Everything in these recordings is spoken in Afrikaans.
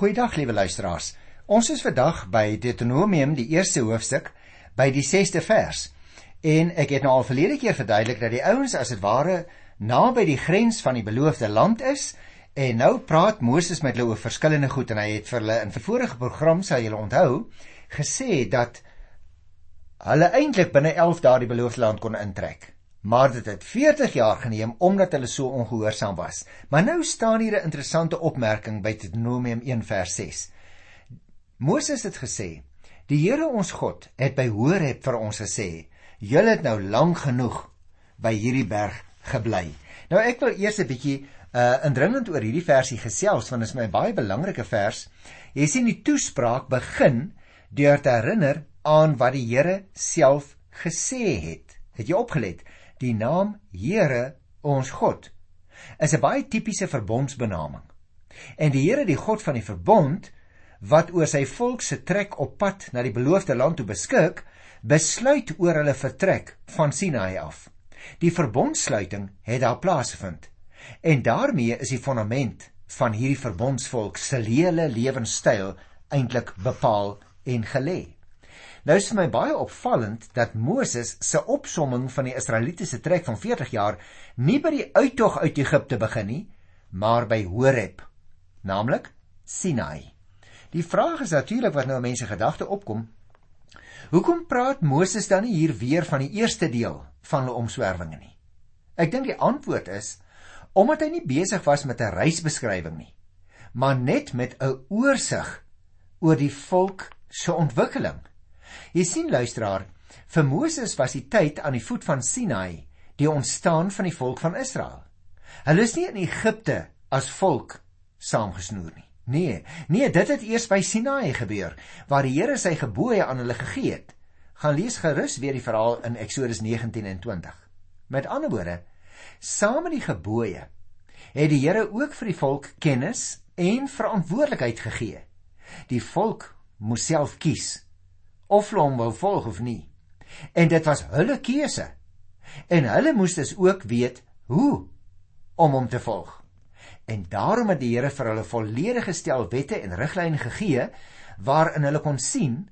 Goeiedag liewe luisteraars. Ons is vandag by Deuteronomium die eerste hoofstuk by die 6ste vers. En ek het nou al verlede keer verduidelik dat die ouens as dit ware naby die grens van die beloofde land is en nou praat Moses met hulle oor verskillende goed en hy het vir hulle in vorige program sal julle onthou gesê dat hulle eintlik binne 11 dae die beloofde land kon intrek maar dit het 40 jaar geneem omdat hulle so ongehoorsaam was. Maar nou staan hier 'n interessante opmerking by Deuteronomium 1 vers 6. Moses het gesê: "Die Here ons God het by Horeb vir ons gesê: Julle het nou lank genoeg by hierdie berg gebly." Nou ek wil eers 'n bietjie uh indringend oor hierdie versie gesels want dit is my baie belangrike vers. Jy sien die toespraak begin deur te herinner aan wat die Here self gesê het. Het jy opgelet? Die naam Here, ons God, is 'n baie tipiese verbondsbenaming. En die Here, die God van die verbond, wat oor sy volk se trek op pad na die beloofde land toe beskik, besluit oor hulle vertrek van Sinaï af. Die verbondsluiting het daar plaasgevind. En daarmee is die fondament van hierdie verbondsvolk se hele lewenstyl eintlik bepaal en gelê. Nou is vir my baie opvallend dat Moses se opsomming van die Israelitiese trek van 40 jaar nie by die uittog uit Egipte begin nie, maar by Horeb, naamlik Sinai. Die vraag is natuurlik wat nou mense gedagte opkom. Hoekom praat Moses dan nie hier weer van die eerste deel van hulle omswerwinge nie? Ek dink die antwoord is omdat hy nie besig was met 'n reisbeskrywing nie, maar net met 'n oorsig oor die volk se ontwikkeling Jy sien luisteraar, vir Moses was die tyd aan die voet van Sinai die ontstaan van die volk van Israel. Hulle is nie in Egipte as volk saamgesnoer nie. Nee, nee, dit het eers by Sinai gebeur waar die Here sy gebooie aan hulle gegee het. Gaan lees gerus weer die verhaal in Eksodus 19 en 20. Met ander woorde, saam met die gebooie het die Here ook vir die volk kennis en verantwoordelikheid gegee. Die volk moes self kies of hulle hom wou volg of nie. En dit was hulle keuse. En hulle moes dus ook weet hoe om hom te volg. En daarom het die Here vir hulle volledige stel wette en riglyne gegee waarin hulle kon sien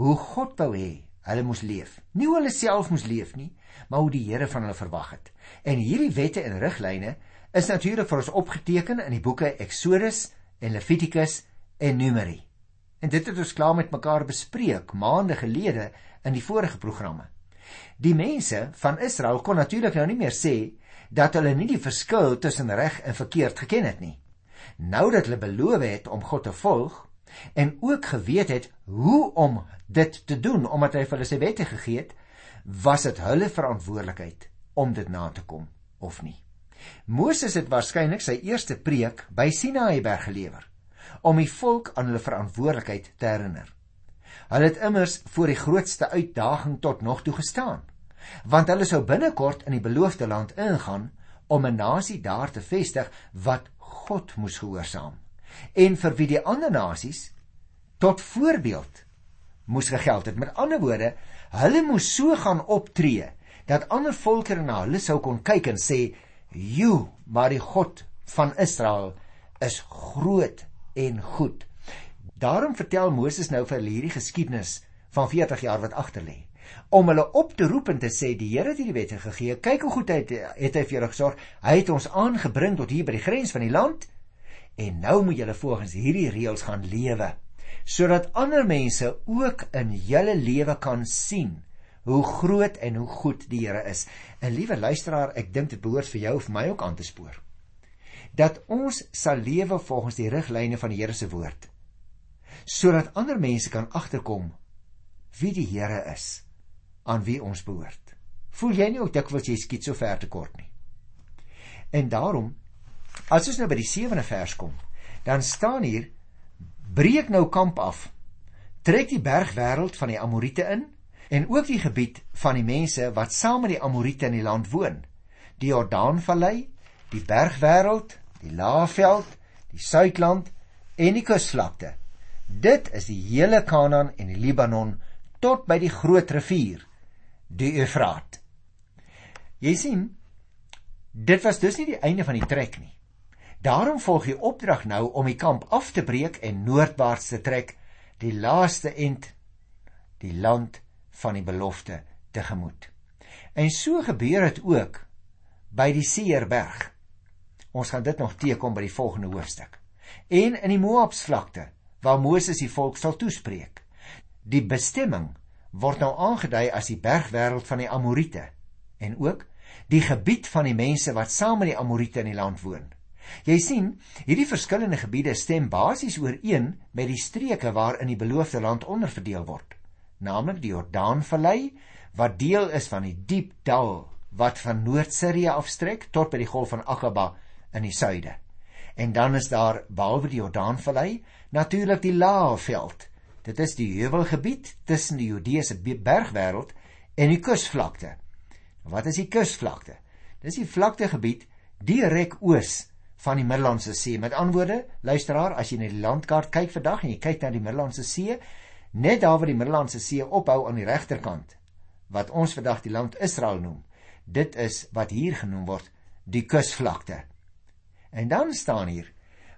hoe God wou hê hulle moes leef. Nie hoe hulle self moes leef nie, maar hoe die Here van hulle verwag het. En hierdie wette en riglyne is natuurlik vir ons opgeteken in die boeke Eksodus en Levitikus en Numeri. En dit het ons klaar met mekaar bespreek maande gelede in die vorige programme. Die mense van Israel kon natuurlik nou nie meer sê dat hulle nie die verskil tussen reg en verkeerd geken het nie. Nou dat hulle beloof het om God te volg en ook geweet het hoe om dit te doen omdat hy vir hulle sy wette gegee het, was dit hulle verantwoordelikheid om dit na te kom of nie. Moses het waarskynlik sy eerste preek by Sinaï berg gelewer om die volk aan hulle verantwoordelikheid te herinner. Hulle het immers voor die grootste uitdaging tot nog toe gestaan, want hulle sou binnekort in die beloofde land ingaan om 'n nasie daar te vestig wat God moes gehoorsaam en vir wie die ander nasies tot voorbeeld moes gegeld het. Met ander woorde, hulle moes so gaan optree dat ander volkere na hulle sou kon kyk en sê: "Jo, maar die God van Israel is groot en goed. Daarom vertel Moses nou vir hierdie geskiedenis van 40 jaar wat agter lê om hulle op te roep en te sê die Here het hierdie wette gegee. Kyk hoe goed hy het, het hy vir julle gesorg. Hy het ons aangebring tot hier by die grens van die land en nou moet julle volgens hierdie reëls gaan lewe sodat ander mense ook in julle lewe kan sien hoe groot en hoe goed die Here is. En liewe luisteraar, ek dink dit behoort vir jou of vir my ook aan te spoor dat ons sal lewe volgens die riglyne van die Here se woord sodat ander mense kan agterkom wie die Here is aan wie ons behoort. Voel jy nie ook dikwels jy skiet so ver te kort nie? En daarom as ons nou by die 7de vers kom dan staan hier breek nou kamp af trek die bergwêreld van die amorite in en ook die gebied van die mense wat saam met die amorite in die land woon die Jordaanvallei die bergwêreld die Laagveld, die Suidland en die kusvlakte. Dit is die hele Kanaan en die Libanon tot by die groot rivier, die Eufraat. Jy sien, dit was dus nie die einde van die trek nie. Daarom volg die opdrag nou om die kamp af te breek en noordwaarts te trek, die laaste end die land van die belofte tegemoet. En so gebeur dit ook by die Seerberg. Ons gaan dit nog teekom by die volgende hoofstuk. En in die Moabsvlakte waar Moses die volk sal toespreek. Die bestemming word nou aangedui as die bergwêreld van die Amorite en ook die gebied van die mense wat saam met die Amorite in die land woon. Jy sien, hierdie verskillende gebiede stem basies ooreen met die streke waarin die beloofde land onderverdeel word, naamlik die Jordaanvallei wat deel is van die diep dal wat van Noord-Sirië afstrek tot by die golf van Aqaba in die suide. En dan is daar behalwe die Jordaanvallei natuurlik die Laagveld. Dit is die heuwelgebied tussen die Judeese bergwêreld en die kusvlakte. Wat is die kusvlakte? Dis die vlaktegebied direk oos van die Middellandse See. Met ander woorde, luisteraar, as jy na die landkaart kyk vandag en jy kyk na die Middellandse See, net daar waar die Middellandse See ophou aan die regterkant, wat ons vandag die land Israel noem, dit is wat hier genoem word die kusvlakte. En dan staan hier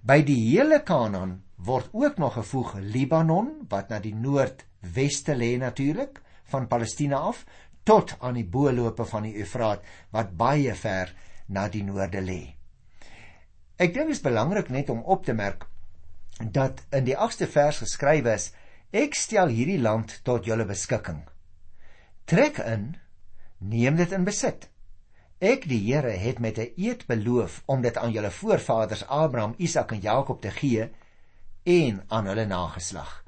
by die hele Kanaan word ook nog gevoeg Libanon wat na die noordweste lê natuurlik van Palestina af tot aan die boelope van die Eufraat wat baie ver na die noorde lê. Ek dink dit is belangrik net om op te merk dat in die 8ste vers geskrywe is: Ek stel hierdie land tot julle beskikking. Trek in, neem dit in besit. Ek die Here het met 'n eed beloof om dit aan julle voorvaders Abraham, Isak en Jakob te gee en aan hulle nageslag.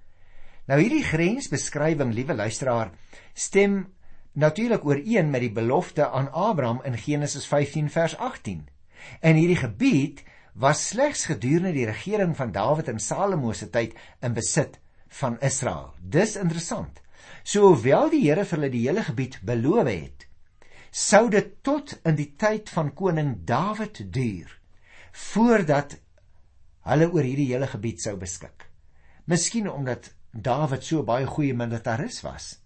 Nou hierdie grensbeskrywing, liewe luisteraar, stem natuurlik ooreen met die belofte aan Abraham in Genesis 15 vers 18. En hierdie gebied was slegs gedurende die regering van Dawid en Salomo se tyd in besit van Israel. Dis interessant. So hoewel die Here vir hulle die hele gebied beloof het, sou dit tot in die tyd van koning Dawid duur voordat hulle oor hierdie hele gebied sou beskik. Miskien omdat Dawid so baie goeie militaris was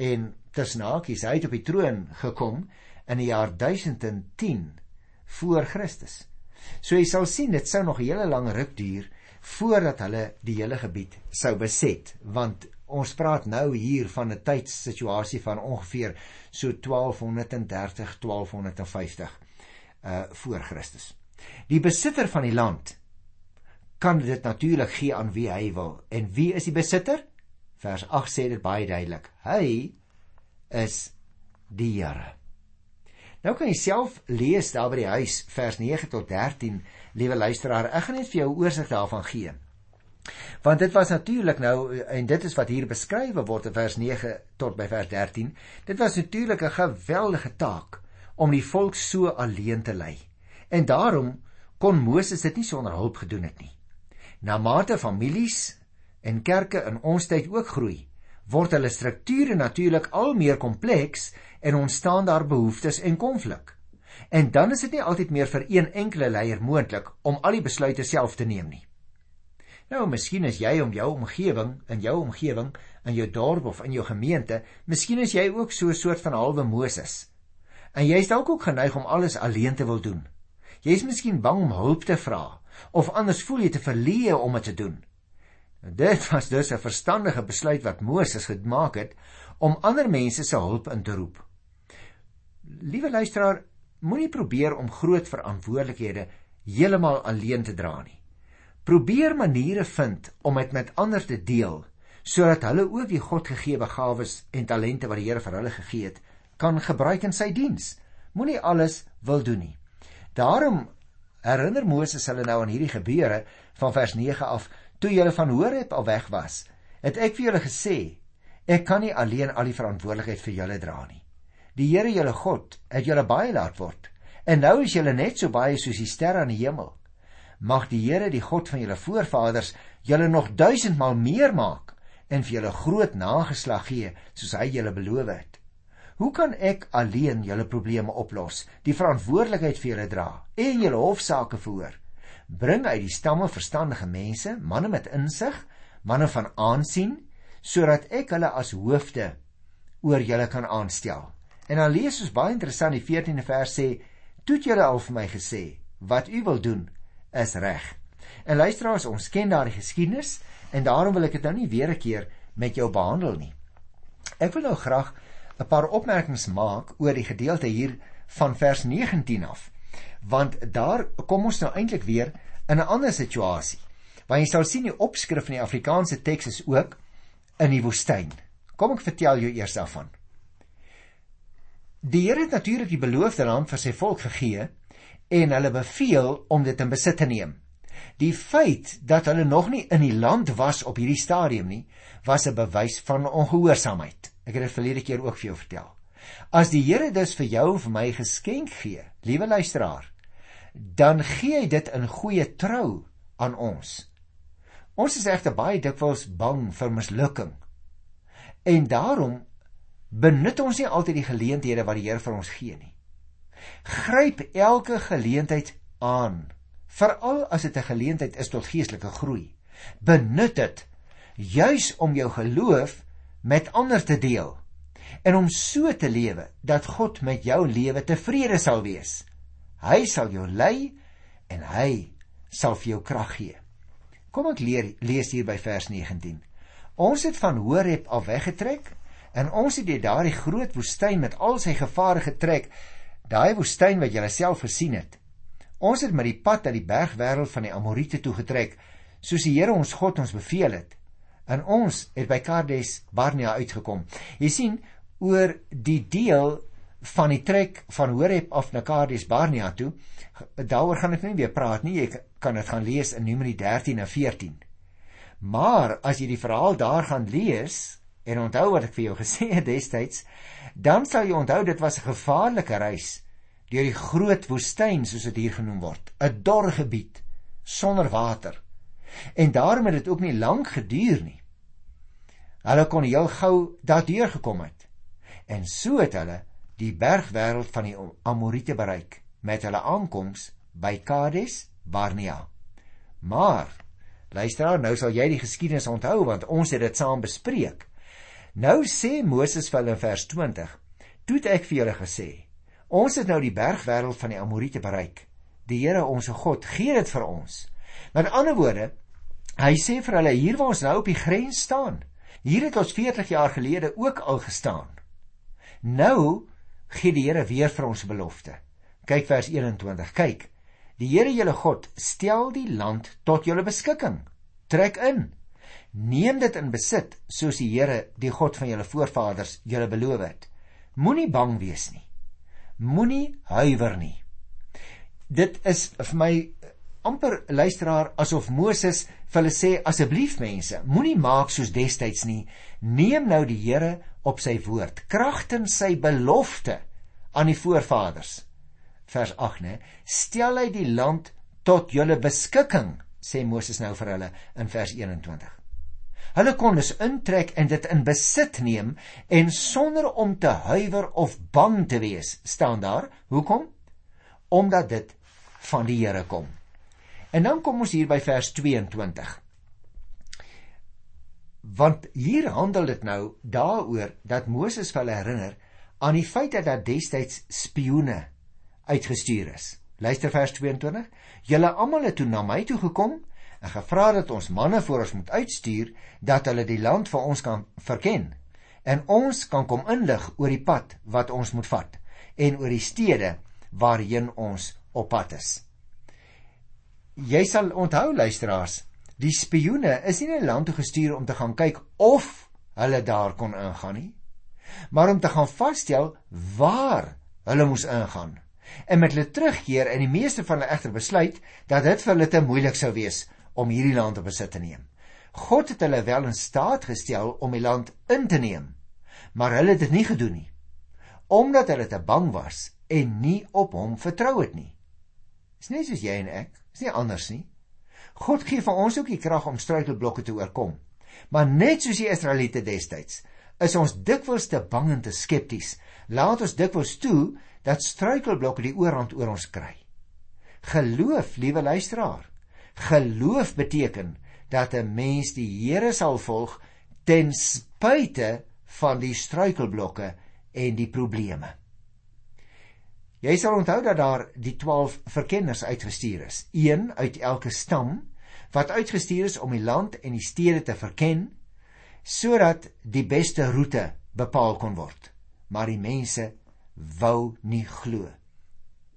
en tersnaakies hy het op die troon gekom in die jaar 1010 voor Christus. So jy sal sien dit sou nog 'n hele lang ruk duur voordat hulle die hele gebied sou beset, want ons praat nou hier van 'n tydssituasie van ongeveer so 1230 1250 uh voor Christus. Die besitter van die land kan dit natuurlik gee aan wie hy wil. En wie is die besitter? Vers 8 sê dit baie duidelik. Hy is die Here. Nou kan jy self lees daar by die huis vers 9 tot 13, liewe luisteraar. Ek gaan net vir jou oorsig daarvan gee. Want dit was natuurlik nou en dit is wat hier beskryf word in vers 9 tot by vers 13. Dit was natuurlik 'n geweldige taak om die volk so alleen te lei. En daarom kon Moses dit nie sonder hulp gedoen het nie. Na mate families en kerke in ons tyd ook groei, word hulle strukture natuurlik al meer kompleks en ontstaan daar behoeftes en konflik. En dan is dit nie altyd meer vir een enkele leier moontlik om al die besluite self te neem nie. Nou, miskien is jy om jou omgewing, in jou omgewing, in jou dorp of in jou gemeente, miskien is jy ook so 'n soort van halwe Moses. En jy is dalk ook geneig om alles alleen te wil doen. Jy is miskien bang om hulp te vra of anders voel jy te verleë om dit te doen. Dit was dus 'n verstandige besluit wat Moses gemaak het om ander mense se hulp in te roep. Liewe luisteraar, moenie probeer om groot verantwoordelikhede heeltemal alleen te dra nie. Probeer maniere vind om dit met ander te deel sodat hulle ook die Godgegewe gawes en talente wat die Here vir hulle gegee het, kan gebruik in sy diens. Moenie alles wil doen nie. Daarom herinner Moses hulle nou aan hierdie gebeure van vers 9 af, toe hulle van Horeb al weg was. Het ek vir julle gesê, ek kan nie alleen al die verantwoordelikheid vir julle dra nie. Die Here julle God het julle baie laat word. En nou is julle net so baie soos die sterre aan die hemel. Mag die Here, die God van julle voorvaders, julle nog duisendmal meer maak en vir julle groot nageslag gee soos hy julle beloof het. Hoe kan ek alleen julle probleme oplos, die verantwoordelikheid vir julle dra en julle hofsaake voer? Bring uit die stamme verstandige mense, manne met insig, manne van aansien, sodat ek hulle as hoofde oor julle kan aanstel. En dan lees ons baie interessant die 14de vers sê: "Toe het julle al vir my gesê wat u wil doen is reg. En luisteraars, ons ken daardie geskiedenis en daarom wil ek dit nou nie weer 'n keer met jou behandel nie. Ek wil nou graag 'n paar opmerkings maak oor die gedeelte hier van vers 19 af. Want daar kom ons nou eintlik weer in 'n ander situasie. Want jy sal sien die opskrif van die Afrikaanse teks is ook in die woestyn. Kom ek vertel jou eers daarvan. Die Here het natuurlik die beloofde land vir sy volk gegee en hulle beveel om dit in besit te neem. Die feit dat hulle nog nie in die land was op hierdie stadium nie, was 'n bewys van ongehoorsaamheid. Ek het dit verlede keer ook vir jou vertel. As die Here dus vir jou en vir my geskenk gee, liewe luisteraar, dan gee hy dit in goeie trou aan ons. Ons is regte baie dikwels bang vir mislukking. En daarom benut ons nie altyd die geleenthede wat die Here vir ons gee nie. Gryp elke geleentheid aan veral as dit 'n geleentheid is tot geestelike groei. Benut dit juis om jou geloof met ander te deel en om so te lewe dat God met jou lewe tevrede sal wees. Hy sal jou lei en hy sal vir jou krag gee. Kom ek leer lees hier by vers 19. Ons het van Horeb af weggetrek en ons het deur daardie groot woestyn met al sy gevare getrek, daai woestyn wat jy self gesien het. Ons het met die pad uit die bergwêreld van die Amorite toe getrek, soos die Here ons God ons beveel het. En ons het by Kades Barnea uitgekom. Jy sien, oor die deel van die trek van Horeb af na Kades Barnea toe, daaroor gaan ek nie weer praat nie. Jy kan dit gaan lees in Numeri 13 en 14. Maar as jy die verhaal daar gaan lees en onthou wat ek vir jou gesê het destyds, dan sal jy onthou dit was 'n gevaarlike reis deur die groot woestyn soos dit hier genoem word, 'n dor gebied sonder water. En daarom het dit ook nie lank geduur nie. Hulle kon heel gou daardeur gekom het. En so het hulle die bergwêreld van die Amorite bereik met hulle aankoms by Kades Barnea. Maar luister nou sal jy die geskiedenis onthou want ons het dit saam bespreek. Nou sê Moses vir hulle in vers 20: "Toe het ek vir julle gesê: Ons het nou die bergwêreld van die Amorite bereik. Die Here ons God gee dit vir ons. Met ander woorde, hy sê vir hulle hier waar ons nou op die grens staan. Hier het ons 40 jaar gelede ook al gestaan. Nou gee die Here weer vir ons belofte. Kyk vers 21. Kyk. Die Here julle God stel die land tot julle beskikking. Trek in. Neem dit in besit soos die Here, die God van julle voorvaders, julle beloof het. Moenie bang wees nie moenie huiwer nie. Dit is vir my amper luisteraar asof Moses vir hulle sê asseblief mense, moenie maak soos destyds nie. Neem nou die Here op sy woord, kragtens sy belofte aan die voorvaders. Vers 8 nê, stel hy die land tot julle beskikking, sê Moses nou vir hulle in vers 21. Hulle kon dus intrek en dit in besit neem en sonder om te huiwer of bang te wees, staan daar. Hoekom? Omdat dit van die Here kom. En dan kom ons hier by vers 22. Want hier handel dit nou daaroor dat Moses hulle herinner aan die feit dat daar destyds spioene uitgestuur is. Luister vers 22. Julle almal het toe na my toe gekom en gevra dat ons manne voor ons moet uitstuur dat hulle die land vir ons kan verken en ons kan kom inlig oor die pad wat ons moet vat en oor die stede waarheen ons op pad is. Jy sal onthou luisteraars, die spioene is nie na 'n land toe gestuur om te gaan kyk of hulle daar kon ingaan nie, maar om te gaan vasstel waar hulle moes ingaan. En met hulle terugkeer en die meeste van hulle egter besluit dat dit vir hulle te moeilik sou wees om hierdie land te besit te neem. God het hulle wel in staat gestel om die land in te neem, maar hulle het dit nie gedoen nie, omdat hulle te bang was en nie op hom vertrou het nie. Dis nie soos jy en ek, dis nie anders nie. God gee vir ons ook die krag om struikelblokke te oorkom. Maar net soos die Israeliete destyds, is ons dikwels te bang en te skepties. Laat ons dikwels toe dat struikelblokke die oorhand oor ons kry. Geloof, liewe luisteraar, Geloof beteken dat 'n mens die Here sal volg ten spyte van die struikelblokke en die probleme. Jy sal onthou dat daar die 12 verkenners uitgestuur is, een uit elke stam wat uitgestuur is om die land en die stede te verken sodat die beste roete bepaal kon word. Maar die mense wou nie glo.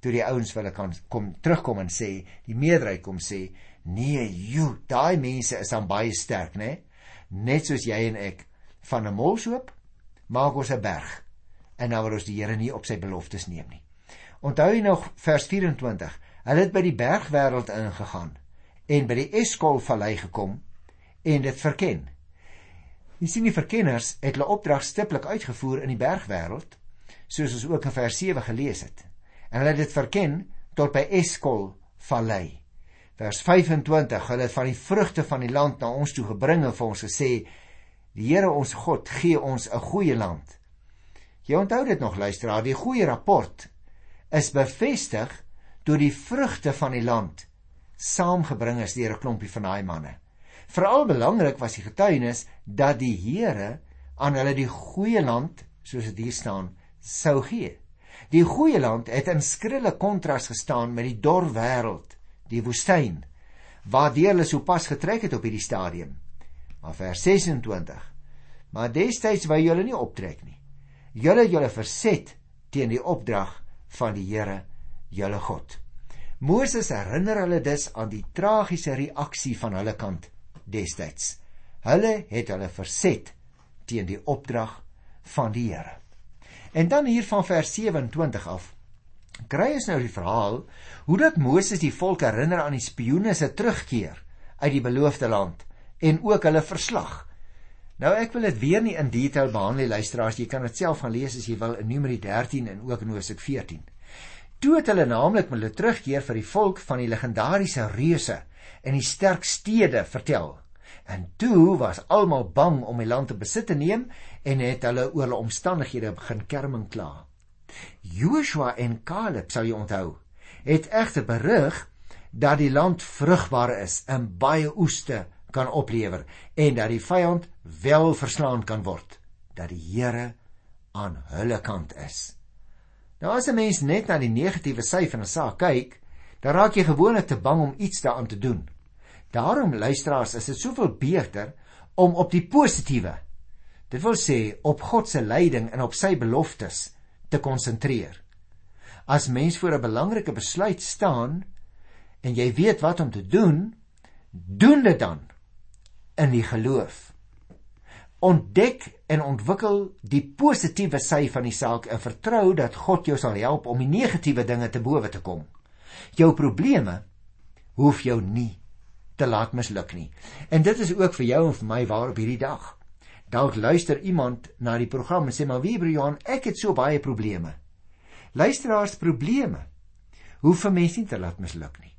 Toe die ouens hulle kan kom terugkom en sê, die meerderheid kom sê, nee, joe, daai mense is aan baie sterk, né? Net soos jy en ek van 'n molshoop maak ons 'n berg en nou wil ons die Here nie op sy beloftes neem nie. Onthou jy nog vers 24? Hulle het by die bergwêreld ingegaan en by die Eskol vallei gekom en dit verken. Jy sien die verkenners het hulle opdrag stiptelik uitgevoer in die bergwêreld soos ons ook in vers 7 gelees het. En hulle het dit verken tot by Eskol vallei. Vers 25, hulle het van die vrugte van die land na ons toe gebring en vir ons gesê: "Die Here ons God gee ons 'n goeie land." Jy onthou dit nog luisteraar, die goeie rapport is bevestig toe die vrugte van die land saamgebring is deur 'n klompie van daai manne. Veral belangrik was die getuienis dat die Here aan hulle die goeie land, soos dit hier staan, sou gee. Die goeie land het in skrille kontras gestaan met die dor wêreld, die woestyn, waardeur hulle sopas getrek het op hierdie stadium. Maar vers 26. Maar destyds wou julle nie optrek nie. Julle het julle verset teen die opdrag van die Here, julle God. Moses herinner hulle dus aan die tragiese reaksie van hulle kant destyds. Hulle het hulle verset teen die opdrag van die Here. En dan hier van vers 27 af kry ons nou die verhaal hoe dat Moses die volk herinner aan die spioene se terugkeer uit die beloofde land en ook hulle verslag. Nou ek wil dit weer nie in detail behandel luisteraars, jy kan dit self gaan lees as jy wil in Numeri 13 en ook in Hosea 14. Toe het hulle naamlik met hulle terugkeer vir die volk van die legendariese reuse en die sterk stede vertel. En toe was almal bang om die land te besit te neem en het hulle oor hulle omstandighede begin kerming kla. Joshua en Caleb, sal jy onthou, het egter berig dat die land vrugbaar is en baie oeste kan oplewer en dat die vyand wel verslaan kan word dat die Here aan hulle kant is. Nou as 'n mens net na die negatiewe sy van 'n saak kyk, dan raak jy gewoonlik te bang om iets daaraan te doen. Daarom luisteraars, is dit soveel beter om op die positiewe, dit wil sê op God se leiding en op sy beloftes te konsentreer. As mens voor 'n belangrike besluit staan en jy weet wat om te doen, doen dit dan in die geloof. Ontdek en ontwikkel die positiewe sy van die saak en vertrou dat God jou sal help om die negatiewe dinge te bowe te kom. Jou probleme hoef jou nie te laat misluk nie. En dit is ook vir jou en vir my waar op hierdie dag. Dalk luister iemand na die program en sê maar wie Brian, ek het so baie probleme. Luisteraars probleme hoef vir mense nie te laat misluk nie.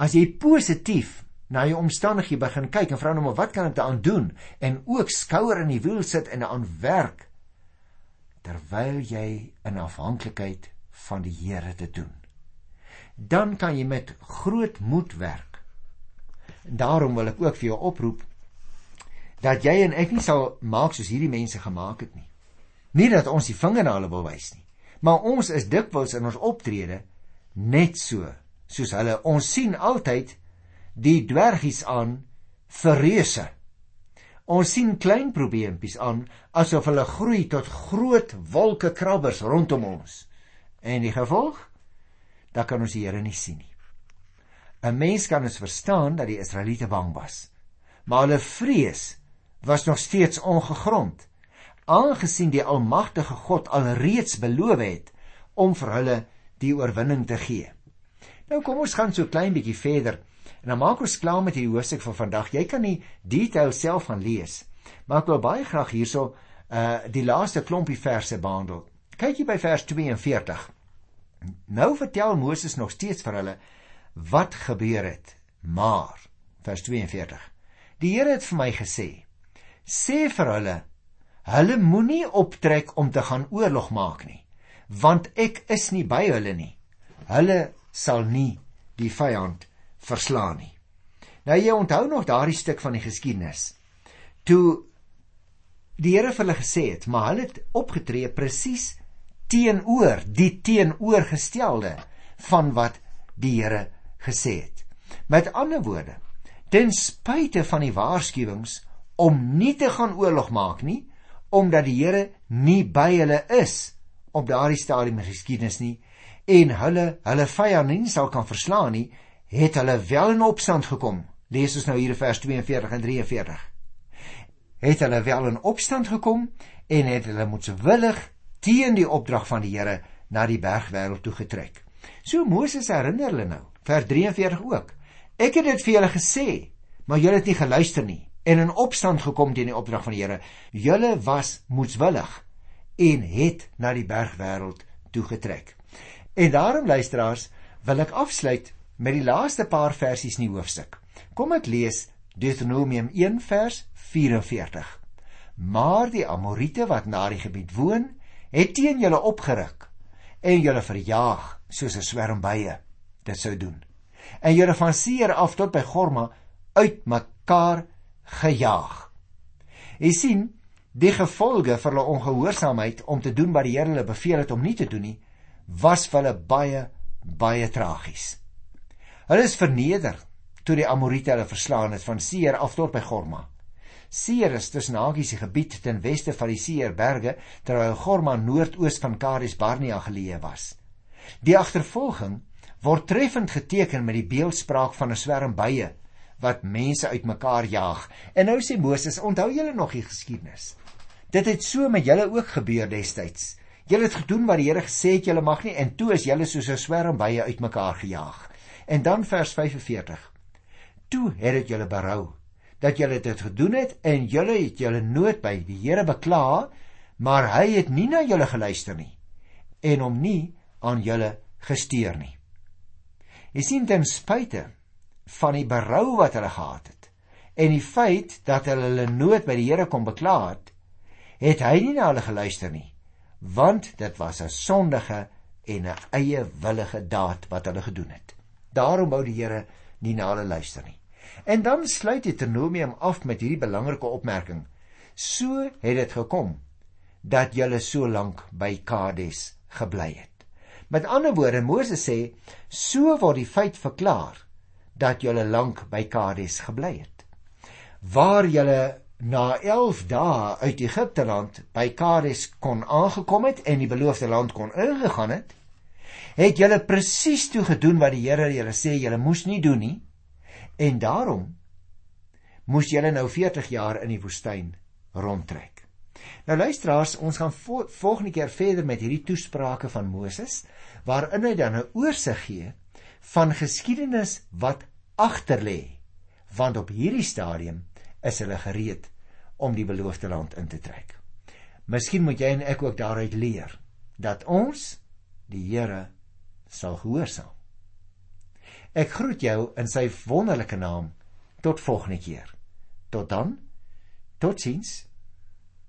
As jy positief na jou omstandighede begin kyk en vra nou maar wat kan ek daaraan doen en ook skouer in die wiel sit en aan werk terwyl jy in afhanklikheid van die Here te doen. Dan kan jy met groot moed werk. En daarom wil ek ook vir jou oproep dat jy en ek nie sal maak soos hierdie mense gemaak het nie. Nie dat ons die vinger na hulle wil wys nie, maar ons is dikwels in ons optrede net so soos hulle. Ons sien altyd die dwergies aan vir reuse. Ons sien klein probleempies aan asof hulle groei tot groot wolke krabbers rondom ons. En die gevolg? Da kan ons die Here nie sien nie. 'n Mens kan ons verstaan dat die Israeliete bang was, maar hulle vrees was nog steeds ongegrond, aangesien die almagtige God alreeds beloof het om vir hulle die oorwinning te gee. Nou kom ons gaan so klein bietjie verder En dan maak ons klaar met hierdie hoofstuk van vandag. Jy kan die detail self gaan lees. Maar ek wil baie graag hierso uh die laaste klompie verse behandel. Kyk jy by vers 42. Nou vertel Moses nog steeds vir hulle wat gebeur het. Maar vers 42. Die Here het vir my gesê: "Sê vir hulle, hulle moenie optrek om te gaan oorlog maak nie, want ek is nie by hulle nie. Hulle sal nie die vyand verslaan nie. Nou jy onthou nog daardie stuk van die geskiedenis. Toe die Here vir hulle gesê het, maar hulle het opgetree presies teenoor die teenoorgestelde van wat die Here gesê het. Met ander woorde, ten spyte van die waarskuwings om nie te gaan oorlog maak nie, omdat die Here nie by hulle is op daardie stadium in geskiedenis nie en hulle hulle vyande nie sal kan verslaan nie, het hulle wel in opstand gekom. Lees ons nou hier vers 42 en 43. Het hulle wel in opstand gekom en het hulle moetswillig teen die opdrag van die Here na die bergwêreld toe getrek. So Moses herinner hulle nou, vers 43 ook. Ek het dit vir julle gesê, maar julle het nie geluister nie en in opstand gekom teen die opdrag van die Here. Julle was moedswillig en het na die bergwêreld toe getrek. En daarom luisteraars, wil ek afsluit met die laaste paar versies in die hoofstuk. Kom ek lees Deuteronomium 1 vers 44. Maar die Amorite wat na die gebied woon, het teen julle opgeruk en julle verjaag soos 'n swerm bye dit sou doen. En julle van Seer af tot by Gorma uit mekaar gejaag. Jy sien, die gevolge vir hulle ongehoorsaamheid om te doen wat die Here hulle beveel het om nie te doen nie, was vir hulle baie baie tragies. Hulle is verneder toe die Amorite hulle verslaan het van Seer af tot by Gorma. Seer is tussen Hagiese gebied ten weste van die Seerberge terwyl Gorma noordoos van Kades Barnea geleë was. Die agtervolging word treffend geteken met die beeldspraak van 'n swerm bye wat mense uitmekaar jaag. En nou sê Moses, onthou julle nog die geskiedenis? Dit het so met julle ook gebeur destyds. Julle het gedoen wat die Here gesê het julle mag nie en toe is julle soos 'n swerm bye uitmekaar gejaag. En dan vers 45. Toe het dit julle berou dat julle dit gedoen het en julle het julle nood by die Here bekla, maar hy het nie na julle geluister nie en hom nie aan julle gesteer nie. Jy sien ten spyte van die berou wat hulle gehad het en die feit dat hulle hulle nood by die Here kom bekla het, het hy nie na hulle geluister nie, want dit was 'n sondige en 'n eie willige daad wat hulle gedoen het. Daarom wou die Here nie na hulle luister nie. En dan sluit Deuteronomium af met hierdie belangrike opmerking: So het dit gekom dat julle so lank by Kades gebly het. Met ander woorde, Moses sê, so word die feit verklaar dat julle lank by Kades gebly het. Waar julle na 11 dae uit Egipte land by Kades kon aangekom het en die beloofde land kon ingegaan het, het julle presies toe gedoen wat die Here julle sê julle moes nie doen nie. En daarom moes julle nou 40 jaar in die woestyn rondtrek. Nou luisteraars, ons gaan vo volgende keer verder met hierdie toesprake van Moses waarin hy dan 'n oorsig gee van geskiedenis wat agter lê. Want op hierdie stadium is hulle gereed om die beloofde land in te trek. Miskien moet jy en ek ook daaruit leer dat ons die Here sal gehoorsaam. Ek groet jou in sy wonderlike naam tot volgende keer. Tot dan. Totsiens.